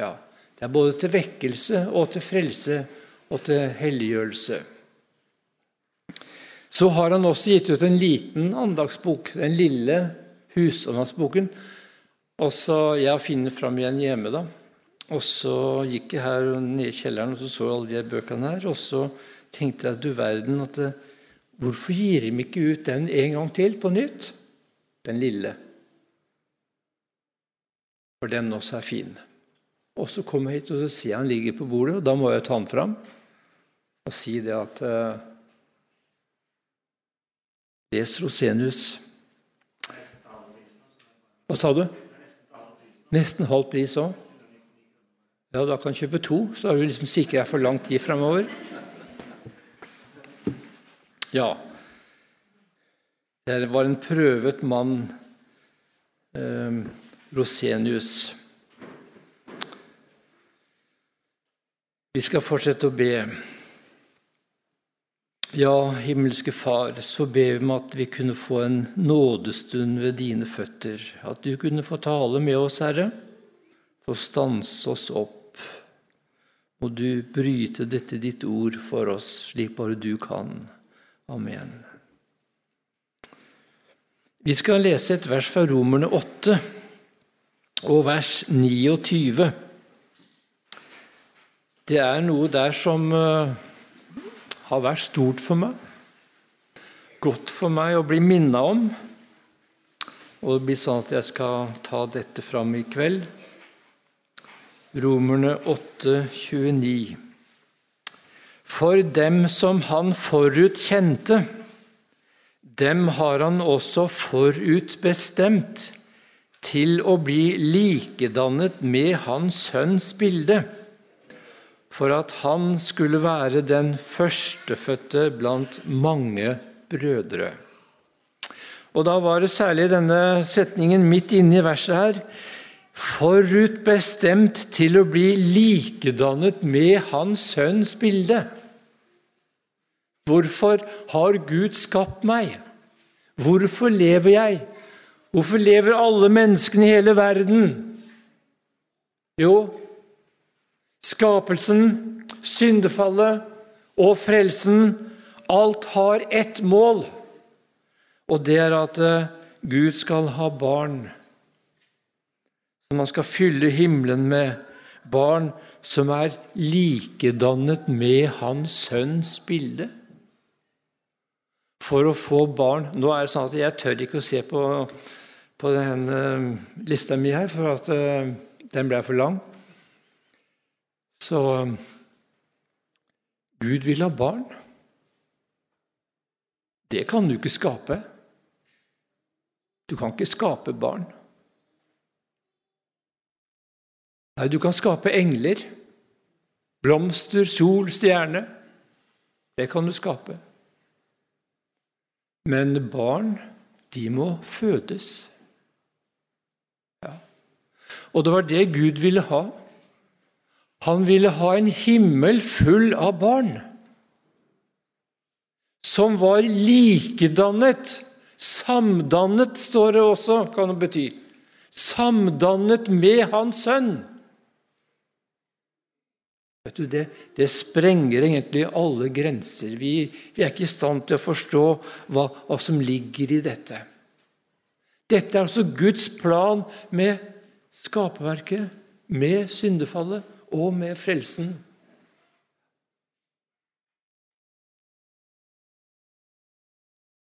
Ja, Det er både til vekkelse og til frelse og til helliggjørelse. Så har han også gitt ut en liten andagsbok, den lille husandagsboken. så Jeg finner fram igjen hjemme, da. Og så gikk jeg her ned i kjelleren og så, så alle de bøkene her. Og så tenkte jeg du verden at det, Hvorfor gir de ikke ut den en gang til på nytt? Den lille. For den også er fin. Og så kommer jeg hit og så ser jeg han ligger på bordet, og da må jeg ta han fram og si det at uh, Les Rosenius. Hva sa du? Nesten halv pris òg. Ja, da kan du kjøpe to, så er du liksom sikra for lang tid framover. Ja. Det var en prøvet mann, eh, Rosenius. Vi skal fortsette å be. Ja, himmelske Far, så ber vi om at vi kunne få en nådestund ved dine føtter. At du kunne få tale med oss, Herre, få stanse oss opp. Må du bryte dette ditt ord for oss, slik bare du kan. Amen. Vi skal lese et vers fra Romerne 8 og vers 29. Det er noe der som uh, har vært stort for meg. Godt for meg å bli minna om. Og det blir sånn at jeg skal ta dette fram i kveld. Romerne 8, 29. For dem som han forut kjente, dem har han også forutbestemt til å bli likedannet med hans sønns bilde, for at han skulle være den førstefødte blant mange brødre. Og Da var det særlig denne setningen midt inne i verset her forutbestemt til å bli likedannet med hans sønns bilde. Hvorfor har Gud skapt meg? Hvorfor lever jeg? Hvorfor lever alle menneskene i hele verden? Jo, skapelsen, syndefallet og frelsen Alt har ett mål, og det er at eh, Gud skal ha barn som han skal fylle himmelen med. Barn som er likedannet med hans sønns bilde for å få barn Nå er det sånn at jeg tør ikke å se på, på denne eh, lista mi her, for at uh, den ble for lang. Så Gud vil ha barn. Det kan du ikke skape. Du kan ikke skape barn. Nei, du kan skape engler. Blomster, sol, stjerne. Det kan du skape. Men barn, de må fødes. Ja. Og det var det Gud ville ha. Han ville ha en himmel full av barn. Som var likedannet. Samdannet, står det også, kan det bety. Samdannet med Hans Sønn. Vet du, det, det sprenger egentlig alle grenser. Vi, vi, er ikke i stand til å forstå hva, hva som ligger i dette. Dette er altså Guds plan med skaperverket, med syndefallet og med frelsen.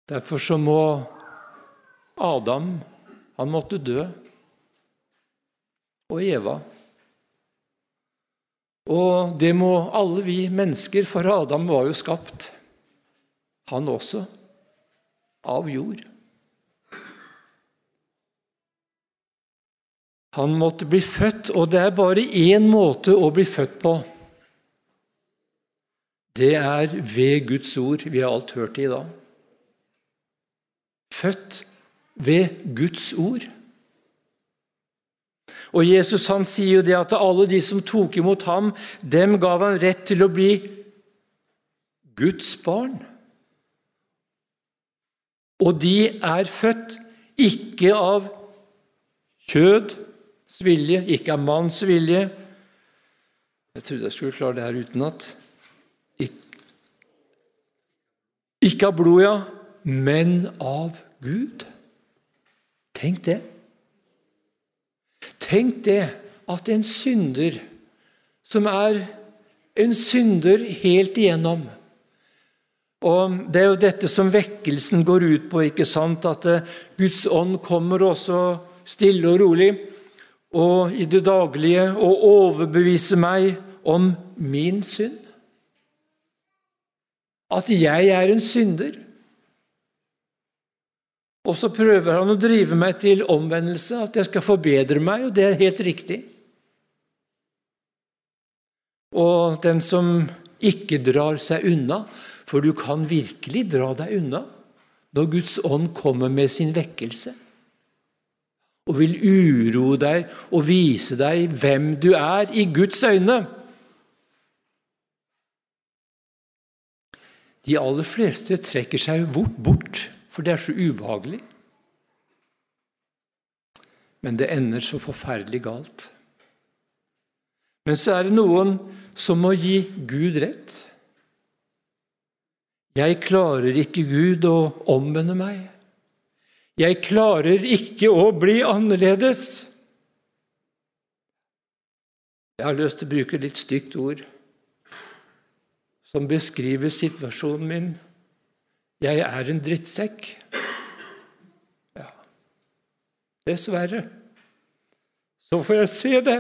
Derfor så må Adam Han måtte dø. Og Eva. Og det må alle vi mennesker, for Adam var jo skapt, han også, av jord. Han måtte bli født, og det er bare én måte å bli født på. Det er ved Guds ord. Vi har alt hørt det i dag. Født ved Guds ord. Og Jesus han sier jo det at alle de som tok imot ham, dem gav han rett til å bli Guds barn. Og de er født ikke av kjøds vilje, ikke av manns vilje, Jeg trodde jeg skulle klare det her utenat. Ikke av blod, ja, men av Gud. Tenk det. Tenk det at en synder som er en synder helt igjennom og Det er jo dette som vekkelsen går ut på, ikke sant? at eh, Guds ånd kommer også stille og rolig og i det daglige å overbevise meg om min synd. At jeg er en synder. Og så prøver han å drive meg til omvendelse, at jeg skal forbedre meg, og det er helt riktig. Og den som ikke drar seg unna, for du kan virkelig dra deg unna når Guds ånd kommer med sin vekkelse og vil uroe deg og vise deg hvem du er i Guds øyne. De aller fleste trekker seg bort, bort for det er så ubehagelig. Men det ender så forferdelig galt. Men så er det noen som må gi Gud rett. Jeg klarer ikke Gud å omvende meg. Jeg klarer ikke å bli annerledes. Jeg har lyst til å bruke litt stygt ord som beskriver situasjonen min. Jeg er en drittsekk. Ja, dessverre. Så får jeg se det.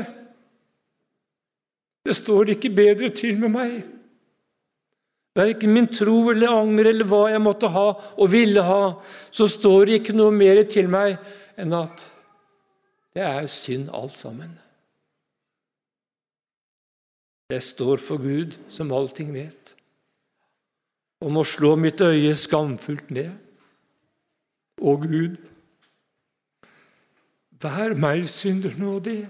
Det står ikke bedre til med meg. Verken min tro eller anger eller hva jeg måtte ha og ville ha, så står det ikke noe mer til meg enn at det er synd alt sammen. Jeg står for Gud, som allting vet om å slå mitt øye skamfullt ned. Å Gud, vær meg synder nådig.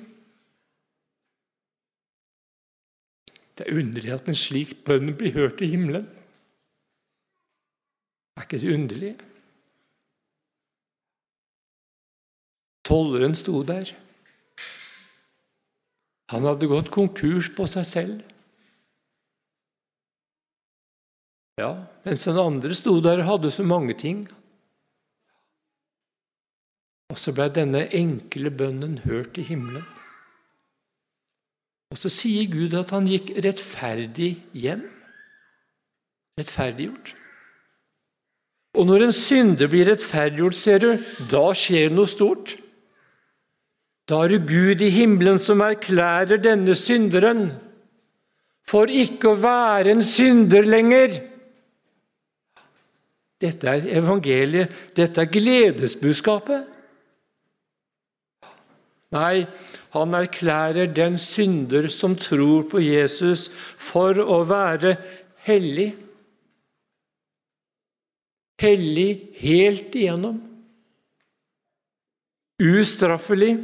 Det er underlig at en slik bønn blir hørt i himmelen. Er ikke det underlig? Tolleren sto der. Han hadde gått konkurs på seg selv. Ja, mens den andre sto der og hadde så mange ting. Og så ble denne enkle bønnen hørt i himmelen. Og så sier Gud at han gikk rettferdig hjem. Rettferdiggjort. Og når en synder blir rettferdiggjort, ser du, da skjer noe stort. Da er det Gud i himmelen som erklærer denne synderen for ikke å være en synder lenger, dette er evangeliet, dette er gledesbudskapet. Nei, han erklærer den synder som tror på Jesus, for å være hellig. Hellig helt igjennom. Ustraffelig.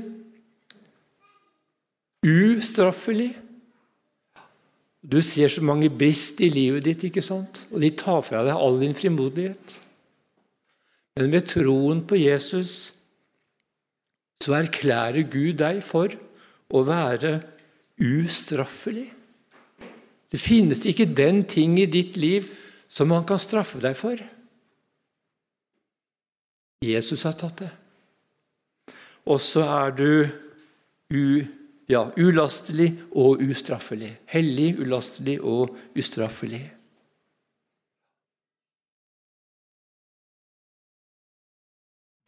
Ustraffelig. Du ser så mange brist i livet ditt, ikke sant? og de tar fra deg all din frimodighet. Men ved troen på Jesus så erklærer Gud deg for å være ustraffelig. Det finnes ikke den ting i ditt liv som han kan straffe deg for. Jesus har tatt det. Og så er du u, ja, ulastelig og ustraffelig. Hellig, ulastelig og ustraffelig.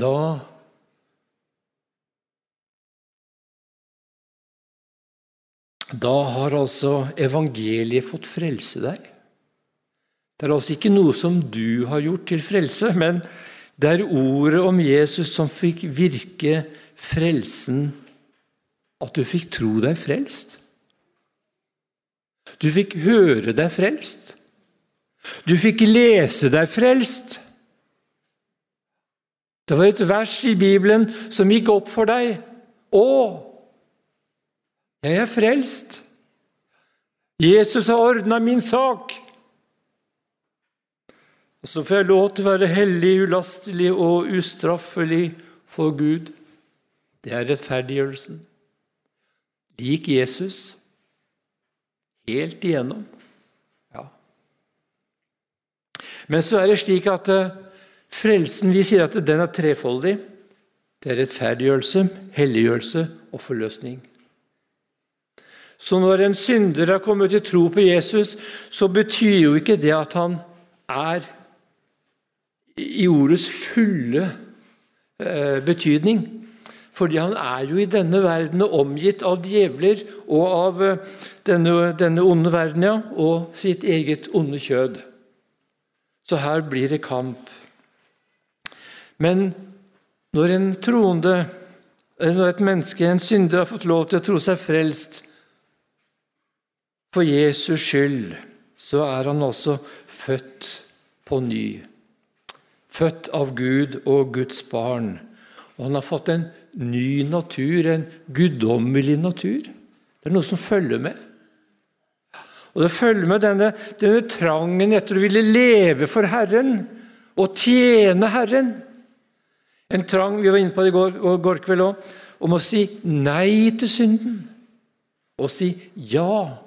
Da Da har altså evangeliet fått frelse deg. Det er altså ikke noe som du har gjort til frelse, men det er ordet om Jesus som fikk virke frelsen at du fikk tro deg frelst. Du fikk høre deg frelst. Du fikk lese deg frelst. Det var et vers i Bibelen som gikk opp for deg. Å, jeg er frelst. Jesus har ordna min sak. Og så får jeg lov til å være hellig, ulastelig og ustraffelig for Gud. Det er rettferdiggjørelsen lik Jesus. helt igjennom. Ja. Men så er det slik at uh, frelsen Vi sier at den er trefoldig. Det er rettferdiggjørelse, helliggjørelse og forløsning. Så når en synder har kommet til tro på Jesus, så betyr jo ikke det at han er i ordets fulle eh, betydning. Fordi han er jo i denne verden omgitt av djevler og av eh, denne, denne onde verden ja, og sitt eget onde kjød. Så her blir det kamp. Men når en troende, når et menneske, en synder, har fått lov til å tro seg frelst for Jesus skyld, så er han også født på ny. Født av Gud og Guds barn. Og han har fått en ny natur, en guddommelig natur. Det er noe som følger med. Og Det følger med denne, denne trangen etter å ville leve for Herren og tjene Herren. En trang vi var inne på i går, går kveld òg, om å si nei til synden og si ja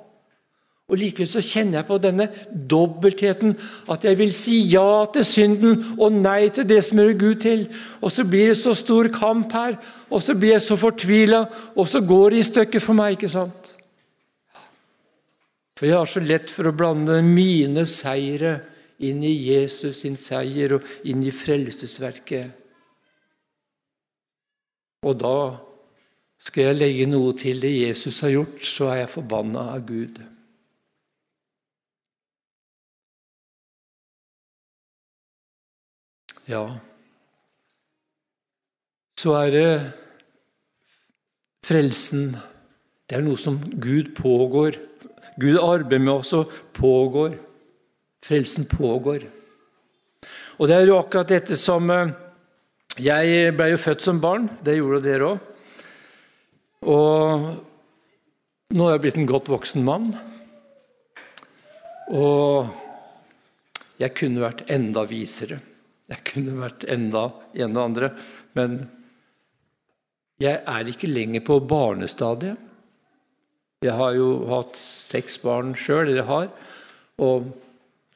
og Likevel så kjenner jeg på denne dobbeltheten, at jeg vil si ja til synden og nei til det som hører Gud til. Og så blir det så stor kamp her, og så blir jeg så fortvila, og så går det i stykker for meg. ikke sant? For jeg har så lett for å blande mine seire inn i Jesus sin seier og inn i frelsesverket. Og da skal jeg legge noe til det Jesus har gjort, så er jeg forbanna av Gud. Ja, så er det frelsen Det er noe som Gud pågår. Gud arbeider med oss og pågår. Frelsen pågår. Og det er jo akkurat dette som eh, Jeg ble jo født som barn. Det gjorde dere òg. Og nå er jeg blitt en godt voksen mann. Og jeg kunne vært enda visere. Jeg kunne vært enda en og andre, men jeg er ikke lenger på barnestadiet. Jeg har jo hatt seks barn sjøl, eller har, og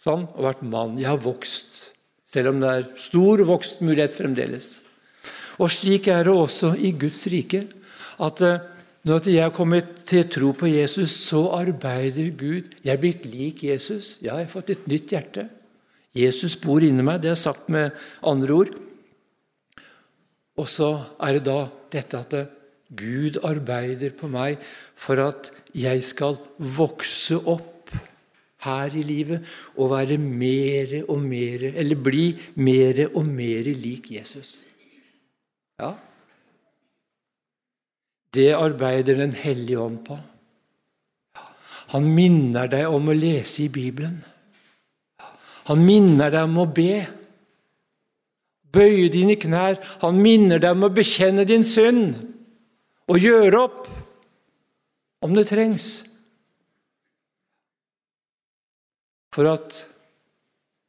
sånn, og vært mann. Jeg har vokst, selv om det er stor vokstmulighet fremdeles. Og slik er det også i Guds rike. At eh, når jeg har kommet til tro på Jesus, så arbeider Gud. Jeg er blitt lik Jesus. Ja, jeg har fått et nytt hjerte. Jesus bor inni meg. Det er sagt med andre ord. Og så er det da dette at Gud arbeider på meg for at jeg skal vokse opp her i livet og være mer og mer Eller bli mer og mer lik Jesus. Ja. Det arbeider Den hellige ånd på. Han minner deg om å lese i Bibelen. Han minner deg om å be. Bøye dine knær. Han minner deg om å bekjenne din synd og gjøre opp om det trengs. For at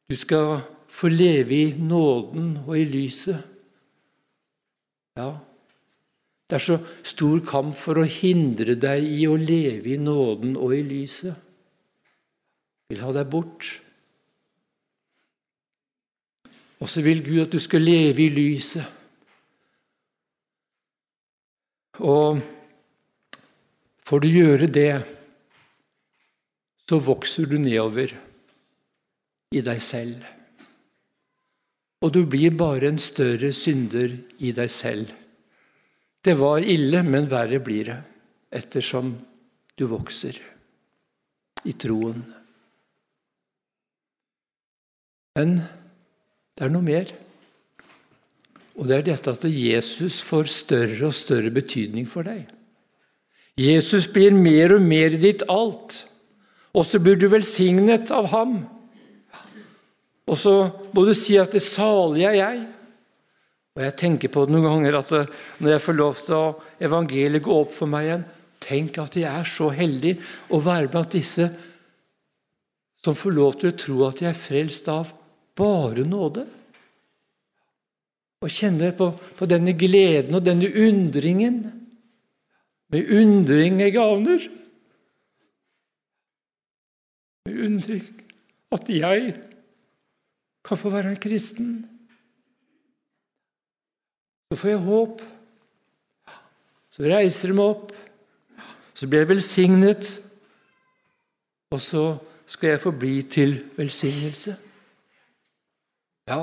du skal få leve i nåden og i lyset. Ja, det er så stor kamp for å hindre deg i å leve i nåden og i lyset. Vil ha deg bort. Og så vil Gud at du skal leve i lyset. Og får du gjøre det, så vokser du nedover i deg selv. Og du blir bare en større synder i deg selv. Det var ille, men verre blir det ettersom du vokser i troen. Men det er noe mer. Og det er dette at Jesus får større og større betydning for deg. Jesus blir mer og mer ditt alt. Og så blir du velsignet av ham. Og så må du si at 'det salige er jeg'. Og Jeg tenker på det noen ganger at når jeg får lov til å evangeliet gå opp for meg igjen Tenk at jeg er så heldig å være blant disse som får lov til å tro at jeg er frelst av bare nåde. Og kjenner på, på denne gleden og denne undringen. Med undring jeg gavner. med undring at jeg kan få være en kristen. Så får jeg håp. Så reiser de meg opp. Så blir jeg velsignet. Og så skal jeg forbli til velsignelse. Ja,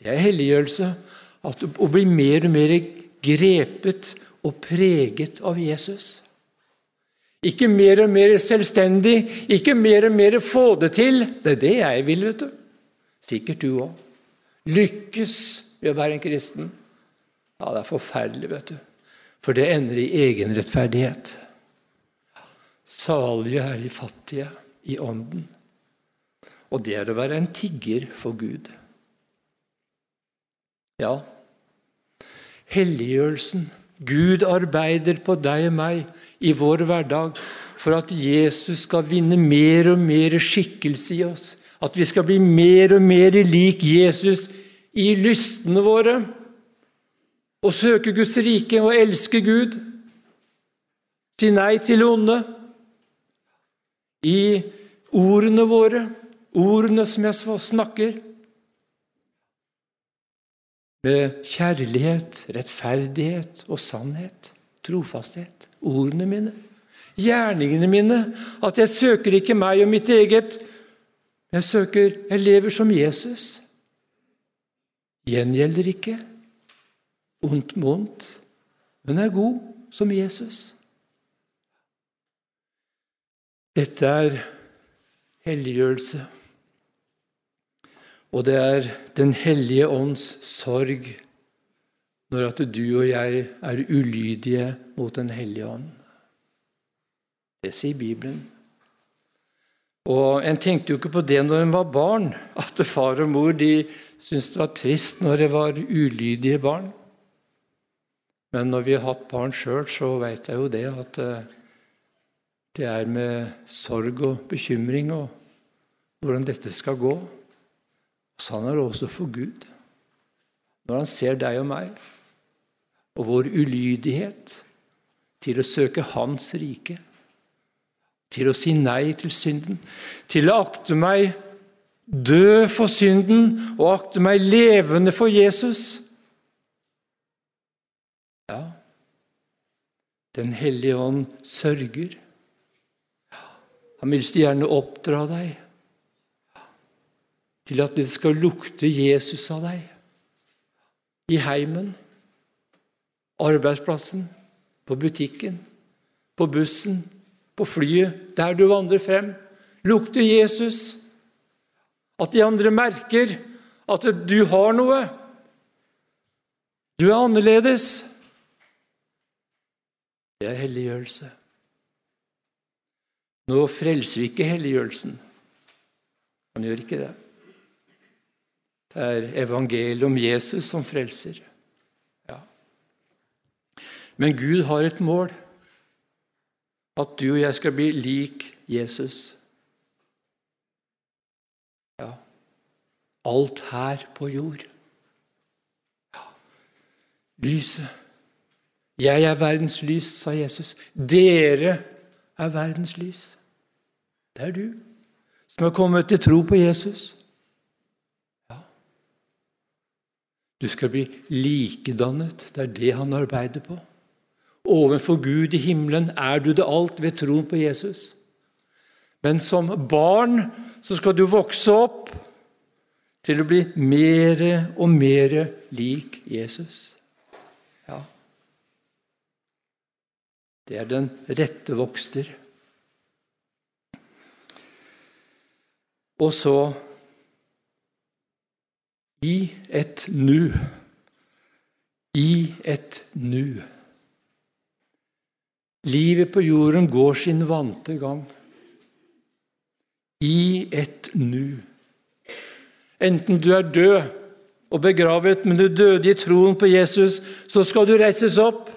det er helliggjørelse. At å bli mer og mer grepet og preget av Jesus. Ikke mer og mer selvstendig, ikke mer og mer få det til. Det er det jeg vil, vet du. Sikkert du òg. Lykkes ved å være en kristen. Ja, det er forferdelig, vet du. For det ender i egenrettferdighet. Salige er de fattige i ånden. Og det er å være en tigger for Gud. Ja, helliggjørelsen. Gud arbeider på deg og meg i vår hverdag for at Jesus skal vinne mer og mer skikkelse i oss. At vi skal bli mer og mer lik Jesus i lystene våre. Og søke Guds rike og elske Gud. Si nei til onde. I ordene våre, ordene som jeg snakker med kjærlighet, rettferdighet og sannhet, trofasthet. Ordene mine, gjerningene mine. At jeg søker ikke meg og mitt eget. Jeg søker Jeg lever som Jesus. Gjengjelder ikke ondt med ondt, men er god som Jesus. Dette er helliggjørelse. Og det er Den hellige ånds sorg når at du og jeg er ulydige mot Den hellige ånd. Det sier Bibelen. Og En tenkte jo ikke på det når en var barn, at far og mor de syntes det var trist når det var ulydige barn. Men når vi har hatt barn sjøl, så veit jeg jo det at eh, det er med sorg og bekymring og hvordan dette skal gå. Sånn er det også for Gud. Når han ser deg og meg, og vår ulydighet til å søke Hans rike, til å si nei til synden, til å akte meg død for synden og akte meg levende for Jesus. Ja, Den hellige ånd sørger. Han vil så gjerne oppdra deg til at det skal lukte Jesus av deg. I heimen, arbeidsplassen, på butikken, på bussen, på flyet, der du vandrer frem. Lukter Jesus. At de andre merker at du har noe. Du er annerledes. Det er helliggjørelse. Nå frelser vi ikke helliggjørelsen. Han gjør ikke det. Det er evangeliet om Jesus som frelser. Ja. Men Gud har et mål. At du og jeg skal bli lik Jesus. Ja. Alt her på jord. Ja. Lyset. Jeg er verdens lys, sa Jesus. Dere er verdens lys. Det er du som har kommet til tro på Jesus. Du skal bli likedannet. Det er det han arbeider på. Ovenfor Gud i himmelen er du det alt ved troen på Jesus. Men som barn så skal du vokse opp til å bli mer og mer lik Jesus. Ja. Det er den rette vokster. Og så i et nu. I et nu. Livet på jorden går sin vante gang. I et nu. Enten du er død og begravet, men du døde i troen på Jesus, så skal du reises opp.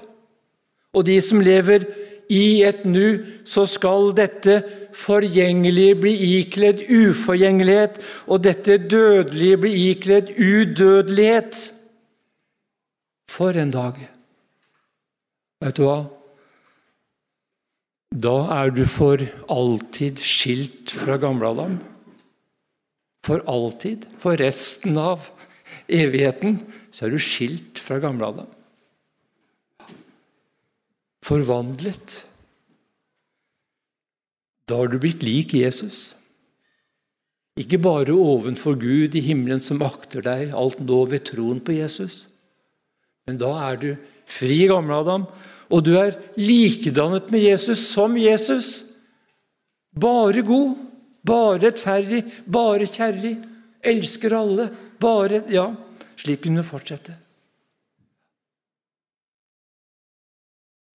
Og de som lever i et nu så skal dette forgjengelige bli ikledd uforgjengelighet, og dette dødelige bli ikledd udødelighet. For en dag! Vet du hva? da er du for alltid skilt fra Gamle-Adam. For alltid. For resten av evigheten så er du skilt fra Gamle-Adam. Forvandlet. Da har du blitt lik Jesus. Ikke bare ovenfor Gud i himmelen som akter deg alt nå ved troen på Jesus. Men da er du fri Gamle-Adam, og du er likedannet med Jesus som Jesus. Bare god, bare rettferdig, bare kjærlig. Elsker alle. Bare Ja, slik kunne det fortsette.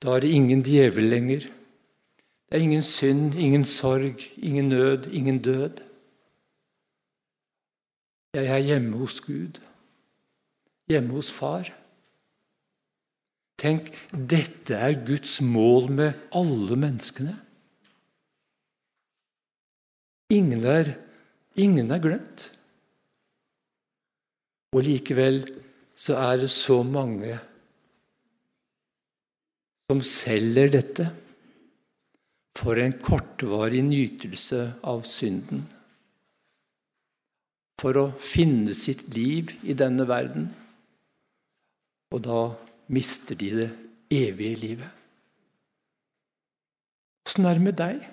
Da er det ingen djevel lenger. Det er ingen synd, ingen sorg, ingen nød, ingen død. Jeg er hjemme hos Gud, hjemme hos Far. Tenk, dette er Guds mål med alle menneskene. Ingen er, ingen er glemt. Og likevel så er det så mange som selger dette for en kortvarig nytelse av synden for å finne sitt liv i denne verden. Og da mister de det evige livet. Åssen er det med deg?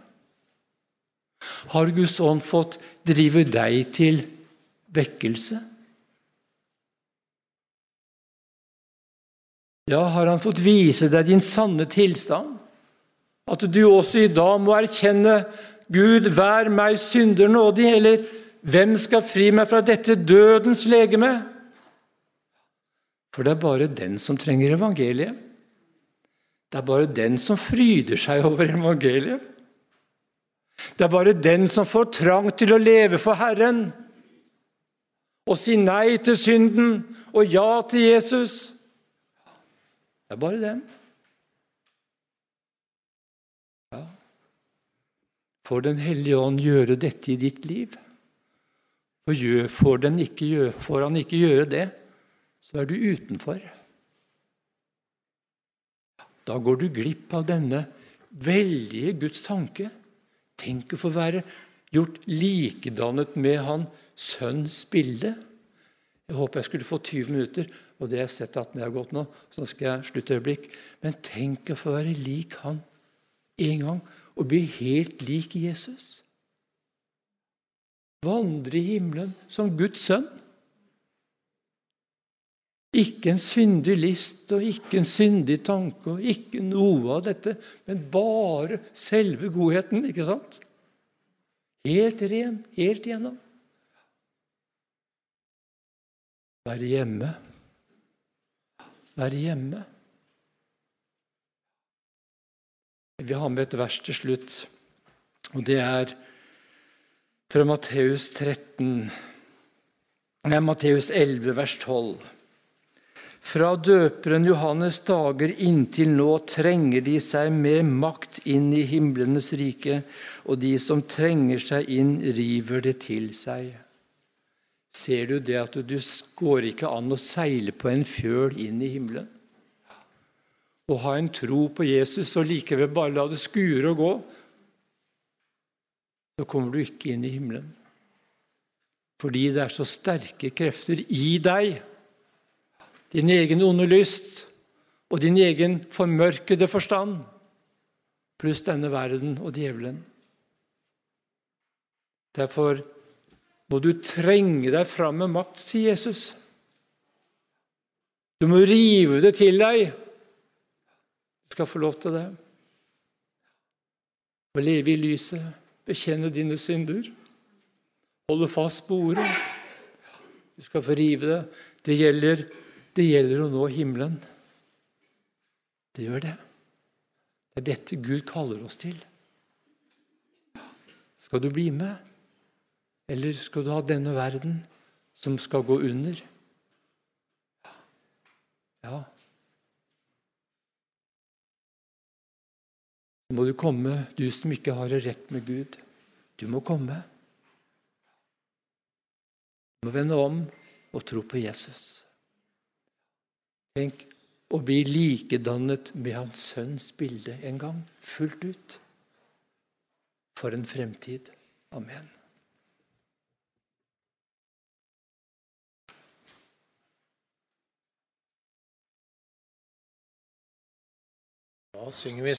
Har Guds ånd fått drive deg til vekkelse? Ja, har han fått vise deg din sanne tilstand? At du også i dag må erkjenne Gud, vær meg synder nådig, eller hvem skal fri meg fra dette dødens legeme? For det er bare den som trenger evangeliet. Det er bare den som fryder seg over evangeliet. Det er bare den som får trang til å leve for Herren og si nei til synden og ja til Jesus. Det er bare den. Ja. Får Den hellige ånd gjøre dette i ditt liv? Og får, gjøre, får han ikke gjøre det, så er du utenfor. Da går du glipp av denne veldige Guds tanke. Tenk å få være gjort likedannet med Han Sønns bilde. Jeg håper jeg skulle få 20 minutter, og det har jeg sett at den har gått nå. så skal jeg slutte et øyeblikk. Men tenk å få være lik Han en gang, og bli helt lik Jesus vandre i himmelen som Guds sønn. Ikke en syndig list og ikke en syndig tanke og ikke noe av dette, men bare selve godheten, ikke sant? Helt ren, helt igjennom. Være hjemme. Være hjemme. Vi har med et vers til slutt, og det er fra Matteus 13, nei, Matteus 11, vers 12. Fra døperen Johannes dager inntil nå trenger de seg med makt inn i himlenes rike, og de som trenger seg inn, river det til seg. Ser du det at du går ikke an å seile på en fjøl inn i himmelen? Å ha en tro på Jesus og likevel bare la det skure og gå, så kommer du ikke inn i himmelen. Fordi det er så sterke krefter i deg. Din egen onde lyst og din egen formørkede forstand, pluss denne verden og djevelen. Derfor må du trenge deg fram med makt, sier Jesus. Du må rive det til deg. Du skal få lov til det. Å leve i lyset bekjenne dine synder, holde fast på ordet. Du skal få rive det. Det gjelder, det gjelder å nå himmelen. Det gjør det. Det er dette Gud kaller oss til. Skal du bli med, eller skal du ha denne verden som skal gå under? Ja. Så må du komme, du som ikke har det rett med Gud. Du må komme. Du må vende om og tro på Jesus. Tenk å bli likedannet med hans sønns bilde en gang, fullt ut. for en fremtid. Amen. Da synger vi